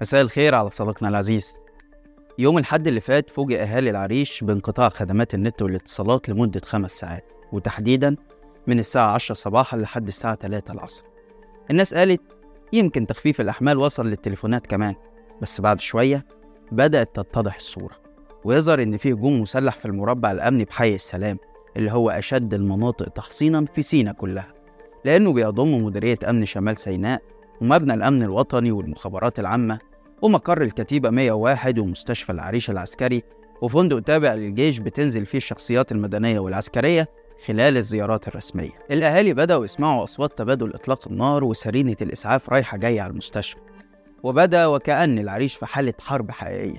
مساء الخير على صديقنا العزيز. يوم الحد اللي فات فوجئ أهالي العريش بانقطاع خدمات النت والاتصالات لمدة خمس ساعات وتحديدا من الساعة 10 صباحا لحد الساعة 3 العصر. الناس قالت يمكن تخفيف الأحمال وصل للتليفونات كمان بس بعد شوية بدأت تتضح الصورة ويظهر إن في هجوم مسلح في المربع الأمني بحي السلام اللي هو أشد المناطق تحصينا في سينا كلها لأنه بيضم مديرية أمن شمال سيناء ومبنى الأمن الوطني والمخابرات العامة ومقر الكتيبة 101 ومستشفى العريش العسكري وفندق تابع للجيش بتنزل فيه الشخصيات المدنية والعسكرية خلال الزيارات الرسمية. الأهالي بدأوا يسمعوا أصوات تبادل إطلاق النار وسرينة الإسعاف رايحة جاية على المستشفى. وبدأ وكأن العريش في حالة حرب حقيقية.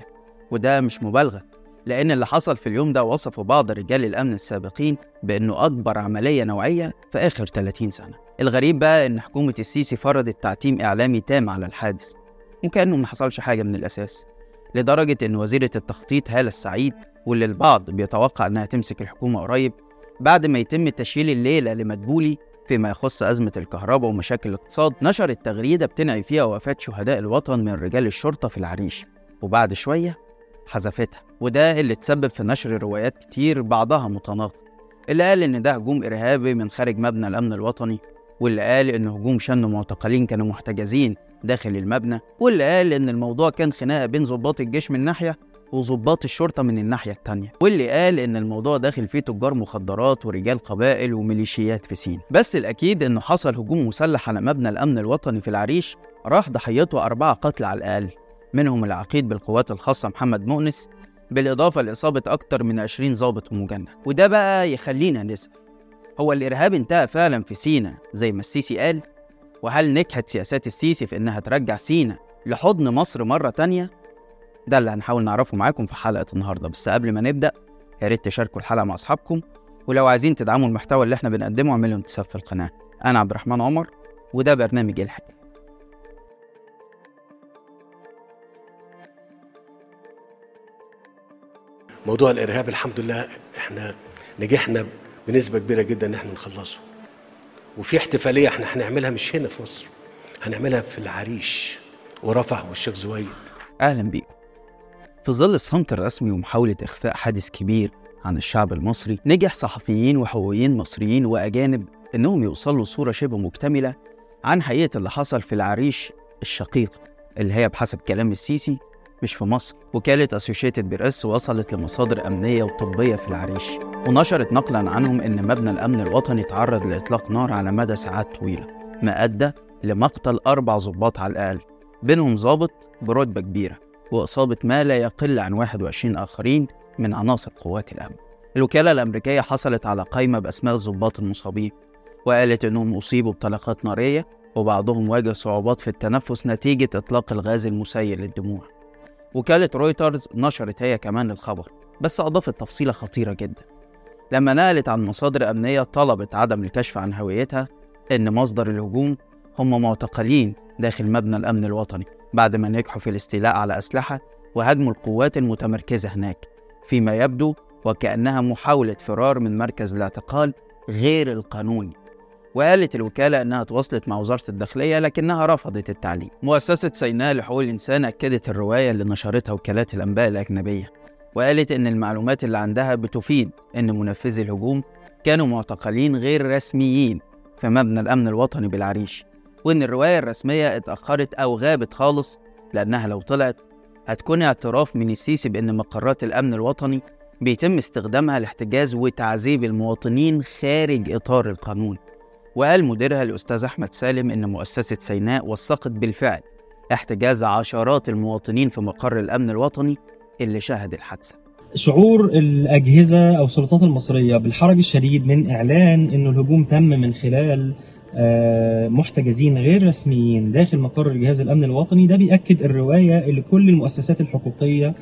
وده مش مبالغة لأن اللي حصل في اليوم ده وصفه بعض رجال الأمن السابقين بأنه أكبر عملية نوعية في آخر 30 سنة. الغريب بقى إن حكومة السيسي فرضت تعتيم إعلامي تام على الحادث وكأنه ما حصلش حاجة من الأساس لدرجة إن وزيرة التخطيط هالة السعيد واللي البعض بيتوقع إنها تمسك الحكومة قريب بعد ما يتم تشييل الليلة لمدبولي فيما يخص أزمة الكهرباء ومشاكل الاقتصاد نشرت تغريدة بتنعي فيها وفاة شهداء الوطن من رجال الشرطة في العريش. وبعد شوية حذفتها وده اللي تسبب في نشر روايات كتير بعضها متناقض. اللي قال إن ده هجوم إرهابي من خارج مبنى الأمن الوطني واللي قال إن هجوم شن معتقلين كانوا محتجزين داخل المبنى واللي قال إن الموضوع كان خناقة بين ضباط الجيش من ناحية وضباط الشرطة من الناحية التانية واللي قال إن الموضوع داخل فيه تجار مخدرات ورجال قبائل وميليشيات في سين بس الأكيد إنه حصل هجوم مسلح على مبنى الأمن الوطني في العريش راح ضحيته أربعة قتل على الأقل. منهم العقيد بالقوات الخاصة محمد مؤنس بالإضافة لإصابة أكتر من 20 ضابط ومجند وده بقى يخلينا نسأل هو الإرهاب انتهى فعلا في سينا زي ما السيسي قال؟ وهل نجحت سياسات السيسي في إنها ترجع سينا لحضن مصر مرة تانية؟ ده اللي هنحاول نعرفه معاكم في حلقة النهاردة بس قبل ما نبدأ يا ريت تشاركوا الحلقة مع أصحابكم ولو عايزين تدعموا المحتوى اللي إحنا بنقدمه اعملوا انتساب في القناة أنا عبد الرحمن عمر وده برنامج الحكاية موضوع الإرهاب الحمد لله إحنا نجحنا بنسبة كبيرة جدا إن إحنا نخلصه. وفي احتفالية إحنا هنعملها مش هنا في مصر هنعملها في العريش ورفح والشيخ زويد. أهلا بيكم في ظل الصمت الرسمي ومحاولة إخفاء حادث كبير عن الشعب المصري نجح صحفيين وحقوقيين مصريين وأجانب إنهم يوصلوا صورة شبه مكتملة عن حقيقة اللي حصل في العريش الشقيقة اللي هي بحسب كلام السيسي مش في مصر وكالة أسوشيتد بريس وصلت لمصادر أمنية وطبية في العريش ونشرت نقلا عنهم إن مبنى الأمن الوطني تعرض لإطلاق نار على مدى ساعات طويلة ما أدى لمقتل أربع ضباط على الأقل بينهم ضابط برتبة كبيرة وإصابة ما لا يقل عن 21 آخرين من عناصر قوات الأمن. الوكالة الأمريكية حصلت على قائمة بأسماء الضباط المصابين وقالت إنهم أصيبوا بطلقات نارية وبعضهم واجه صعوبات في التنفس نتيجة إطلاق الغاز المسيل للدموع. وكالة رويترز نشرت هي كمان الخبر بس أضافت تفصيلة خطيرة جدا. لما نقلت عن مصادر أمنية طلبت عدم الكشف عن هويتها إن مصدر الهجوم هم معتقلين داخل مبنى الأمن الوطني بعد ما نجحوا في الاستيلاء على أسلحة وهجموا القوات المتمركزة هناك فيما يبدو وكأنها محاولة فرار من مركز الاعتقال غير القانوني. وقالت الوكالة أنها تواصلت مع وزارة الداخلية لكنها رفضت التعليق مؤسسة سيناء لحقوق الإنسان أكدت الرواية اللي نشرتها وكالات الأنباء الأجنبية وقالت إن المعلومات اللي عندها بتفيد إن منفذي الهجوم كانوا معتقلين غير رسميين في مبنى الأمن الوطني بالعريش وإن الرواية الرسمية اتأخرت أو غابت خالص لأنها لو طلعت هتكون اعتراف من السيسي بأن مقرات الأمن الوطني بيتم استخدامها لاحتجاز وتعذيب المواطنين خارج إطار القانون. وقال مديرها الأستاذ أحمد سالم إن مؤسسة سيناء وثقت بالفعل احتجاز عشرات المواطنين في مقر الأمن الوطني اللي شهد الحادثة. شعور الأجهزة أو السلطات المصرية بالحرج الشديد من إعلان أنه الهجوم تم من خلال آه، محتجزين غير رسميين داخل مقر جهاز الأمن الوطني. ده بيأكد الرواية اللي كل المؤسسات الحقوقية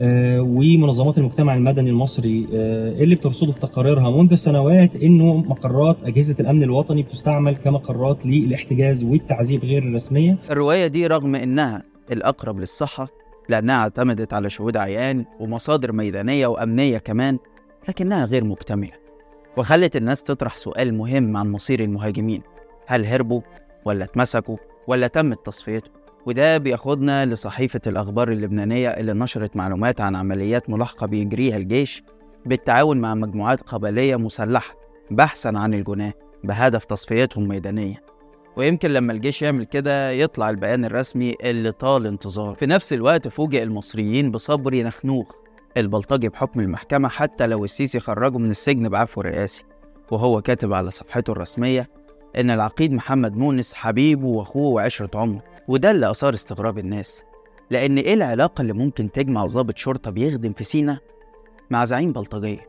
ومنظمات المجتمع المدني المصري آه، اللي بترصده في تقاريرها منذ سنوات إنه مقرات أجهزة الأمن الوطني بتستعمل كمقرات للاحتجاز والتعذيب غير الرسمية. الرواية دي رغم إنها الأقرب للصحة لأنها اعتمدت على شهود عيان ومصادر ميدانية وأمنية كمان لكنها غير مكتملة. وخلت الناس تطرح سؤال مهم عن مصير المهاجمين هل هربوا ولا اتمسكوا ولا تمت تصفيتهم وده بياخدنا لصحيفة الأخبار اللبنانية اللي نشرت معلومات عن عمليات ملاحقة بيجريها الجيش بالتعاون مع مجموعات قبلية مسلحة بحثا عن الجناه بهدف تصفيتهم ميدانيا. ويمكن لما الجيش يعمل كده يطلع البيان الرسمي اللي طال انتظار. في نفس الوقت فوجئ المصريين بصبري نخنوخ البلطجي بحكم المحكمة حتى لو السيسي خرجه من السجن بعفو رئاسي. وهو كاتب على صفحته الرسمية إن العقيد محمد مونس حبيبه وأخوه وعشرة عمره. وده اللي أثار استغراب الناس. لأن إيه العلاقة اللي ممكن تجمع ضابط شرطة بيخدم في سينا؟ مع زعيم بلطجية.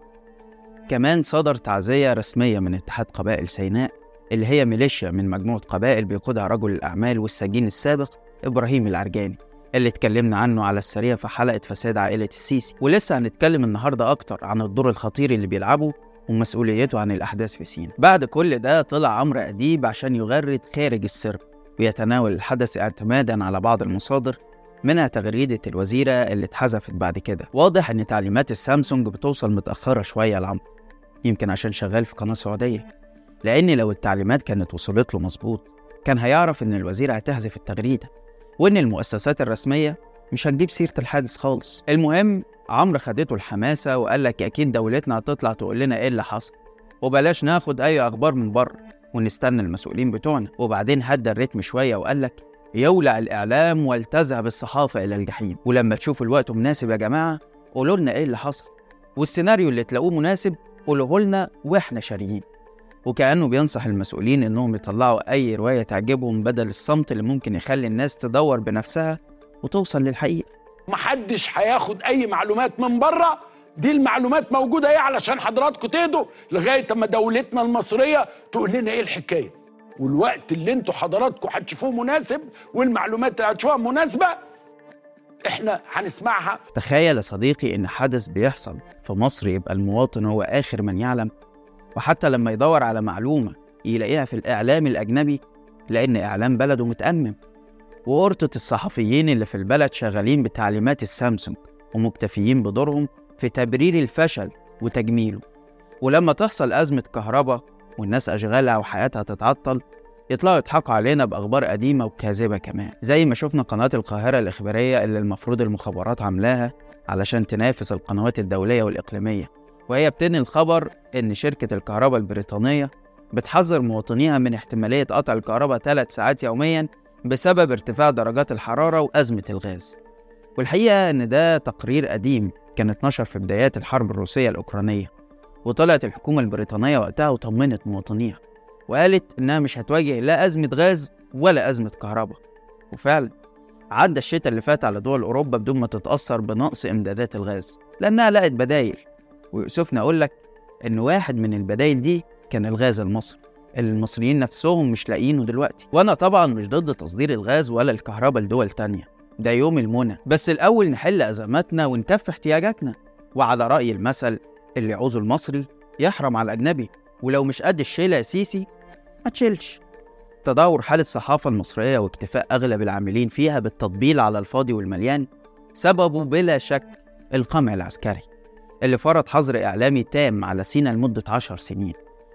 كمان صدر تعزية رسمية من اتحاد قبائل سيناء اللي هي ميليشيا من مجموعة قبائل بيقودها رجل الأعمال والسجين السابق إبراهيم العرجاني اللي اتكلمنا عنه على السريع في حلقة فساد عائلة السيسي. ولسه هنتكلم النهاردة أكتر عن الدور الخطير اللي بيلعبه ومسؤوليته عن الأحداث في سينا. بعد كل ده طلع عمرو أديب عشان يغرد خارج السرب. ويتناول الحدث اعتمادا على بعض المصادر منها تغريدة الوزيرة اللي اتحذفت بعد كده. واضح إن تعليمات السامسونج بتوصل متأخرة شوية لعمرو يمكن عشان شغال في قناة سعودية. لأن لو التعليمات كانت وصلت له مظبوط كان هيعرف إن الوزيرة هتحذف التغريدة وإن المؤسسات الرسمية مش هتجيب سيرة الحادث خالص. المهم عمرو خدته الحماسة وقال لك أكيد دولتنا هتطلع تقول لنا إيه اللي حصل وبلاش ناخد أي أخبار من بره. ونستنى المسؤولين بتوعنا. وبعدين هدى الريتم شوية وقال لك يولع الإعلام والتذهب الصحافة إلى الجحيم. ولما تشوفوا الوقت مناسب يا جماعة قولوا لنا إيه اللي حصل. والسيناريو اللي تلاقوه مناسب قولوه لنا وإحنا شاريين. وكأنه بينصح المسؤولين إنهم يطلعوا أي رواية تعجبهم بدل الصمت اللي ممكن يخلي الناس تدور بنفسها وتوصل للحقيقة. محدش هياخد أي معلومات من بره دي المعلومات موجودة إيه علشان حضراتكم تهدوا لغاية اما دولتنا المصرية تقول لنا إيه الحكاية. والوقت اللي أنتوا حضراتكم هتشوفوه مناسب والمعلومات اللي هتشوفوها مناسبة إحنا هنسمعها. تخيل يا صديقي إن حدث بيحصل في مصر يبقى المواطن هو آخر من يعلم وحتى لما يدور على معلومة يلاقيها في الإعلام الأجنبي لأن إعلام بلده متأمم. وقرطة الصحفيين اللي في البلد شغالين بتعليمات السامسونج ومكتفيين بدورهم في تبرير الفشل وتجميله. ولما تحصل أزمة كهرباء والناس أشغالها وحياتها تتعطل يطلعوا يضحكوا علينا بأخبار قديمة وكاذبة كمان. زي ما شفنا قناة القاهرة الإخبارية اللي المفروض المخابرات عاملاها علشان تنافس القنوات الدولية والإقليمية. وهي بتنقل الخبر إن شركة الكهرباء البريطانية بتحذر مواطنيها من احتمالية قطع الكهرباء ثلاث ساعات يوميا بسبب ارتفاع درجات الحرارة وأزمة الغاز. والحقيقة إن ده تقرير قديم كان اتنشر في بدايات الحرب الروسية الأوكرانية وطلعت الحكومة البريطانية وقتها وطمنت مواطنيها وقالت إنها مش هتواجه لا أزمة غاز ولا أزمة كهرباء. وفعلا عدى الشتاء اللي فات على دول أوروبا بدون ما تتأثر بنقص إمدادات الغاز لأنها لقت بدايل. ويؤسفني أقول لك إن واحد من البدايل دي كان الغاز المصري اللي المصريين نفسهم مش لاقيينه دلوقتي. وأنا طبعا مش ضد تصدير الغاز ولا الكهرباء لدول تانية. ده يوم المنى. بس الأول نحل أزماتنا ونكفي احتياجاتنا وعلى رأي المثل اللي يعوزه المصري يحرم على الأجنبي ولو مش قد الشيلة يا سيسي ما تشيلش. تدهور حالة الصحافة المصرية واكتفاء أغلب العاملين فيها بالتطبيل على الفاضي والمليان سببه بلا شك القمع العسكري اللي فرض حظر إعلامي تام على سينا لمدة عشر سنين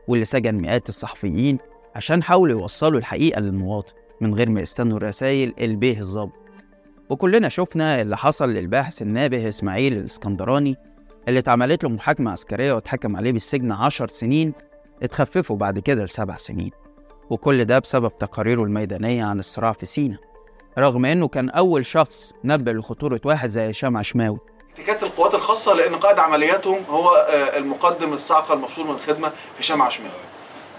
واللي سجن مئات الصحفيين عشان حاولوا يوصلوا الحقيقة للمواطن من غير ما يستنوا رسائل البيه الظابط وكلنا شفنا اللي حصل للباحث النابه إسماعيل الإسكندراني اللي اتعملت له محاكمة عسكرية واتحكم عليه بالسجن عشر سنين اتخففوا بعد كده لسبع سنين. وكل ده بسبب تقاريره الميدانية عن الصراع في سينا رغم إنه كان أول شخص نبه لخطورة واحد زي هشام عشماوي. تكتيكات القوات الخاصة لأن قائد عملياتهم هو آه، المقدم الصاعقة المفصول من الخدمة هشام عشماوي.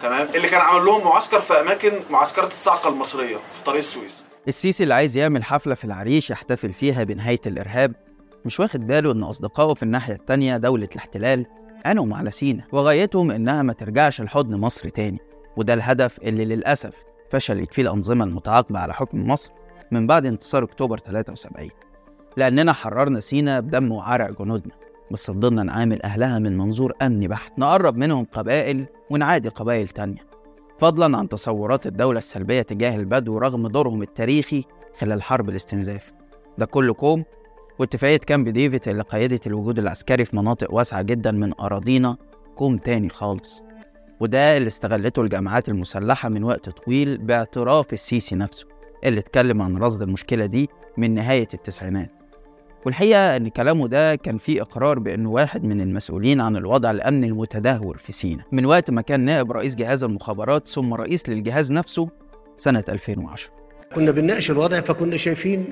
تمام؟ اللي كان عامل لهم معسكر في أماكن معسكرة الصاعقة المصرية في طريق السويس. السيسي اللي عايز يعمل حفلة في العريش يحتفل فيها بنهاية الإرهاب مش واخد باله إن أصدقائه في الناحية التانية دولة الاحتلال عينهم على سينا وغايتهم إنها ما ترجعش لحضن مصر تاني وده الهدف اللي للأسف فشلت فيه الأنظمة المتعاقبة على حكم مصر من بعد انتصار أكتوبر 73 لأننا حررنا سينا بدم وعرق جنودنا بس فضلنا نعامل أهلها من منظور أمني بحت نقرب منهم قبائل ونعادي قبائل تانية. فضلا عن تصورات الدولة السلبية تجاه البدو رغم دورهم التاريخي خلال حرب الاستنزاف. ده كله كوم واتفاقية كامب ديفيد اللي قيدت الوجود العسكري في مناطق واسعة جدا من أراضينا كوم تاني خالص. وده اللي استغلته الجماعات المسلحة من وقت طويل باعتراف السيسي نفسه اللي اتكلم عن رصد المشكلة دي من نهاية التسعينات. والحقيقة إن كلامه ده كان فيه إقرار بإنه واحد من المسؤولين عن الوضع الأمني المتدهور في سينا. من وقت ما كان نائب رئيس جهاز المخابرات ثم رئيس للجهاز نفسه سنة 2010 كنا بنناقش الوضع فكنا شايفين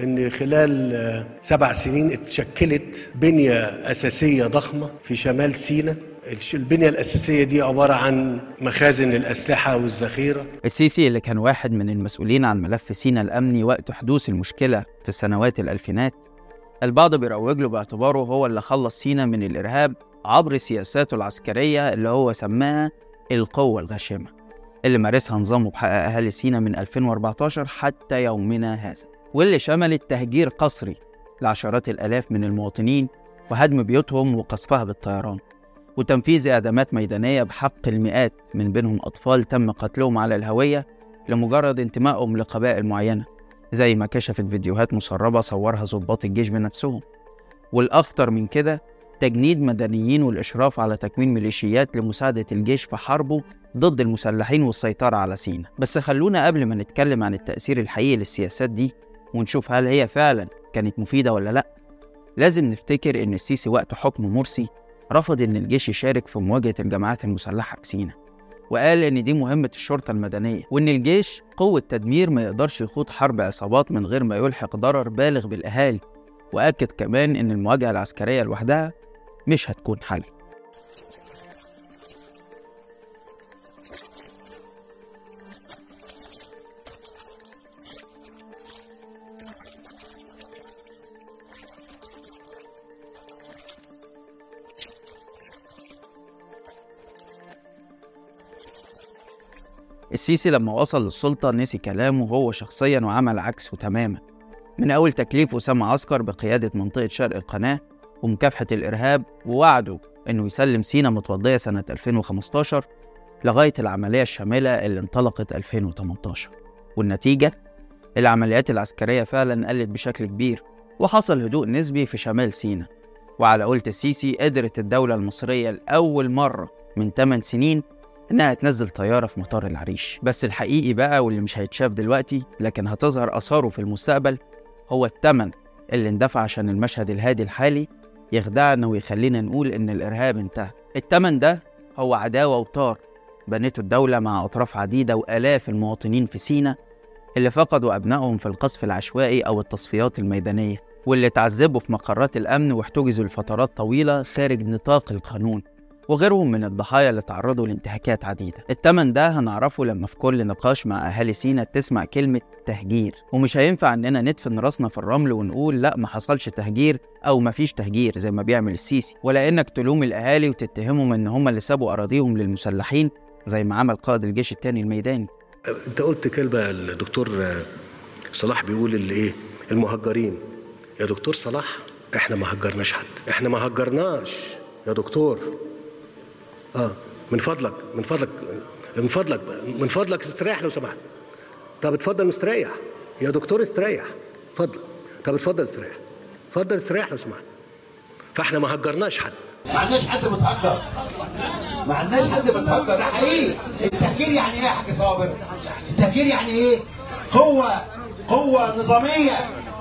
إن خلال سبع سنين اتشكلت بنية أساسية ضخمة في شمال سيناء الش- البنية الأساسية دي عبارة عن مخازن للاسلحه والذخيرة. السيسي اللي كان واحد من المسؤولين عن ملف سينا الأمني وقت حدوث المشكلة في سنوات الألفينات البعض بيروج له باعتباره هو اللي خلص سينا من الإرهاب عبر سياساته العسكرية اللي هو سماها القوة الغاشمة اللي مارسها نظامه بحق أهالي سينا من 2014 حتى يومنا هذا واللي شملت تهجير قسري لعشرات الآلاف من المواطنين وهدم بيوتهم وقصفها بالطيران وتنفيذ إعدامات ميدانية بحق المئات من بينهم أطفال تم قتلهم على الهوية لمجرد انتمائهم لقبائل معينة. زي ما كشفت فيديوهات مسربة صورها ضباط الجيش بنفسهم. والأخطر من كده تجنيد مدنيين والإشراف على تكوين ميليشيات لمساعدة الجيش في حربه ضد المسلحين والسيطرة على سينا. بس خلونا قبل ما نتكلم عن التأثير الحقيقي للسياسات دي ونشوف هل هي فعلا كانت مفيدة ولا لأ. لازم نفتكر إن السيسي وقت حكم مرسي رفض إن الجيش يشارك في مواجهة الجماعات المسلحة في سينا. وقال إن دي مهمة الشرطة المدنية وإن الجيش قوة تدمير ما يقدرش يخوض حرب عصابات من غير ما يلحق ضرر بالغ بالأهالي وأكد كمان إن المواجهة العسكرية لوحدها مش هتكون حل. السيسي لما وصل للسلطة نسي كلامه هو شخصيا وعمل عكسه تماما. من أول تكليف أسامة عسكر بقيادة منطقة شرق القناة ومكافحة الإرهاب ووعده إنه يسلم سينا متوضية سنة 2015 لغاية العملية الشاملة اللي انطلقت 2018 والنتيجة؟ العمليات العسكرية فعلا قلت بشكل كبير وحصل هدوء نسبي في شمال سينا. وعلى قولة السيسي قدرت الدولة المصرية لأول مرة من 8 سنين إنها تنزل طيارة في مطار العريش. بس الحقيقي بقى واللي مش هيتشاف دلوقتي لكن هتظهر آثاره في المستقبل هو التمن اللي اندفع عشان المشهد الهادي الحالي يخدعنا ويخلينا نقول إن الإرهاب انتهى. التمن ده هو عداوة وطار بنته الدولة مع أطراف عديدة وآلاف المواطنين في سينا اللي فقدوا أبنائهم في القصف العشوائي أو التصفيات الميدانية واللي تعذبوا في مقرات الأمن واحتجزوا لفترات طويلة خارج نطاق القانون. وغيرهم من الضحايا اللي تعرضوا لانتهاكات عديدة. التمن ده هنعرفه لما في كل نقاش مع أهالي سينا تسمع كلمة تهجير. ومش هينفع إننا ندفن راسنا في الرمل ونقول لا ما حصلش تهجير أو ما فيش تهجير زي ما بيعمل السيسي. ولا إنك تلوم الأهالي وتتهمهم إن هم اللي سابوا أراضيهم للمسلحين زي ما عمل قائد الجيش التاني الميداني. أنت قلت كلمة الدكتور صلاح بيقول اللي إيه؟ المهجرين. يا دكتور صلاح إحنا ما هجرناش حد. إحنا ما هجرناش. يا دكتور آه. من فضلك من فضلك من فضلك من فضلك استريح لو سمحت. طب اتفضل مستريح. يا دكتور استريح. اتفضل. طب اتفضل استريح. اتفضل استريح لو سمحت. فاحنا ما هجرناش حد. ما عندناش حد متهجر ما عندناش حد متهجر ده حقيقي. التهجير يعني إيه يا حاج صابر؟ التهجير يعني إيه؟ قوة قوة نظامية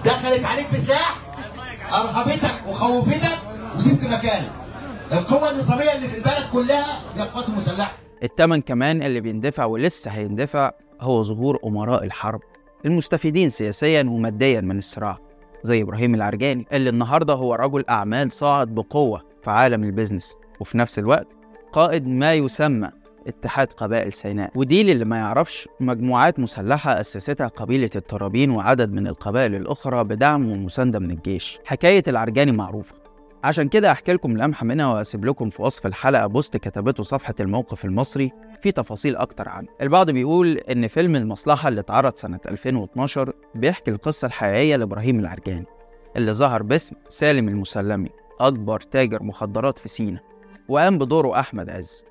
دخلت عليك بسلاح أرهبتك وخوفتك وسبت مكانك. القوة النظامية اللي في البلد كلها هي القوات المسلحة التمن كمان اللي بيندفع ولسه هيندفع هو ظهور أمراء الحرب المستفيدين سياسيا وماديا من الصراع زي إبراهيم العرجاني اللي النهاردة هو رجل أعمال صاعد بقوة في عالم البيزنس وفي نفس الوقت قائد ما يسمى اتحاد قبائل سيناء ودي للي ما يعرفش مجموعات مسلحة أسستها قبيلة الترابين وعدد من القبائل الأخرى بدعم ومساندة من الجيش. حكاية العرجاني معروفة. عشان كده أحكي لكم لمحة منها وأسيب لكم في وصف الحلقة بوست كتبته صفحة الموقف المصري في تفاصيل أكتر عنه. البعض بيقول إن فيلم المصلحة اللي اتعرض سنة 2012 بيحكي القصة الحقيقية لإبراهيم العرجاني اللي ظهر باسم سالم المسلمي أكبر تاجر مخدرات في سينا وقام بدوره أحمد عز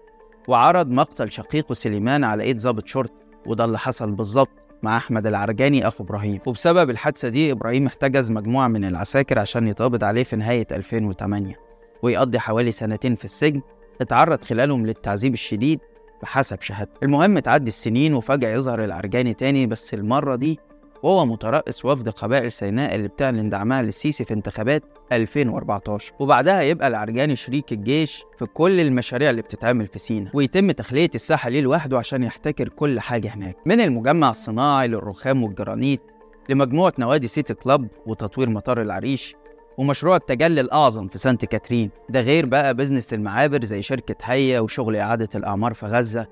وعرض مقتل شقيقه سليمان على إيد ضابط شرطة وده اللي حصل بالظبط مع أحمد العرجاني أخو إبراهيم. وبسبب الحادثة دي إبراهيم احتجز مجموعة من العساكر عشان يتقبض عليه في نهاية 2008 ويقضي حوالي سنتين في السجن. اتعرض خلالهم للتعذيب الشديد بحسب شهادته. المهم تعدي السنين وفجأة يظهر العرجاني تاني بس المرة دي وهو مترأس وفد قبائل سيناء اللي بتعلن دعمها للسيسي في انتخابات 2014 وبعدها يبقى العرجاني شريك الجيش في كل المشاريع اللي بتتعمل في سينا ويتم تخلية الساحة ليه لوحده عشان يحتكر كل حاجة هناك. من المجمع الصناعي للرخام والجرانيت لمجموعة نوادي سيتي كلاب وتطوير مطار العريش ومشروع التجلي الأعظم في سانت كاترين. ده غير بقى business المعابر زي شركة هيا وشغل إعادة الأعمار في غزة.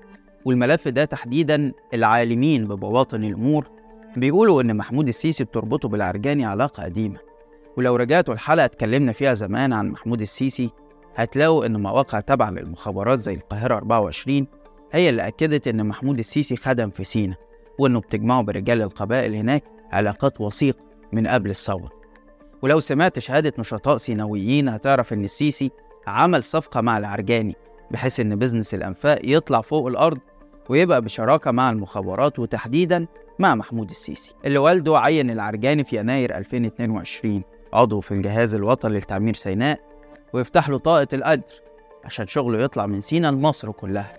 والملف ده تحديدا العالمين ببواطن الأمور بيقولوا إن محمود السيسي بتربطه بالعرجاني علاقة قديمة. ولو رجعتوا الحلقة اتكلمنا فيها زمان عن محمود السيسي هتلاقوا إن مواقع تابعة للمخابرات زي القاهرة 24 هي اللي أكدت إن محمود السيسي خدم في سينا وإنه بتجمعه برجال القبائل هناك علاقات وثيقة من قبل الثورة. ولو سمعت شهادة نشطاء سيناويين هتعرف إن السيسي عمل صفقة مع العرجاني بحيث إن بزنس الأنفاق يطلع فوق الأرض ويبقى بشراكة مع المخابرات وتحديدا مع محمود السيسي. اللي والده عين العرجاني في يناير 2022 عضو في الجهاز الوطني لتعمير سيناء ويفتح له طاقة القدر عشان شغله يطلع من سينا لمصر كلها.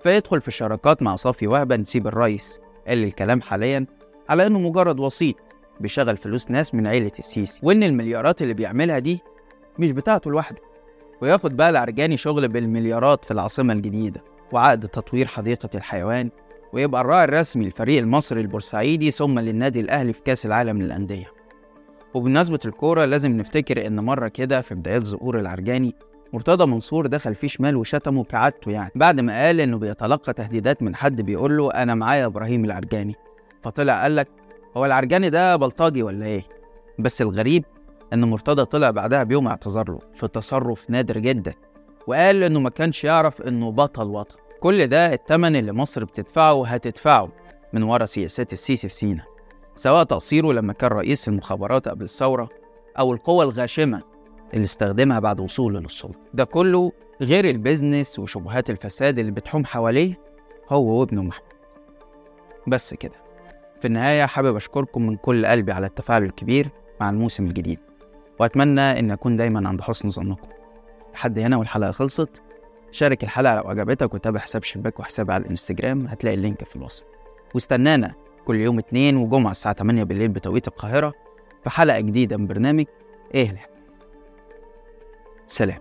فيدخل في شراكات مع صافي وهبة نسيب الرئيس اللي الكلام حاليا على إنه مجرد وسيط بيشغل فلوس ناس من عيلة السيسي. وإن المليارات اللي بيعملها دي مش بتاعته لوحده وياخد بقى العرجاني شغل بالمليارات في العاصمة الجديدة. وعقد تطوير حديقة الحيوان ويبقى الراعي الرسمي للفريق المصري البورسعيدي ثم للنادي الأهلي في كأس العالم للأندية. وبمناسبة الكورة لازم نفتكر إن مرة كده في بدايات ظهور العرجاني مرتضى منصور دخل فيه شمال وشتمه كعادته يعني. بعد ما قال إنه بيتلقى تهديدات من حد بيقول له أنا معايا إبراهيم العرجاني فطلع قال لك هو العرجاني ده بلطجي ولا إيه؟ بس الغريب إن مرتضى طلع بعدها بيوم اعتذر له في تصرف نادر جدا. وقال إنه ما كانش يعرف إنه بطل وطن. كل ده الثمن اللي مصر بتدفعه وهتدفعه من ورا سياسات السيسي في سينا سواء تقصيره لما كان رئيس المخابرات قبل الثورة أو القوة الغاشمة اللي استخدمها بعد وصوله للسلطة. ده كله غير البيزنس وشبهات الفساد اللي بتحوم حواليه هو وابنه محمود. بس كده. في النهاية حابب أشكركم من كل قلبي على التفاعل الكبير مع الموسم الجديد وأتمنى أن أكون دايما عند حسن ظنكم. لحد هنا والحلقة خلصت. شارك الحلقة لو عجبتك وتابع حساب شباك وحسابي على الانستجرام هتلاقي اللينك في الوصف. واستنانا كل يوم اتنين وجمعة الساعة 8 بالليل بتوقيت القاهرة في حلقة جديدة من برنامج إيه الحق سلام.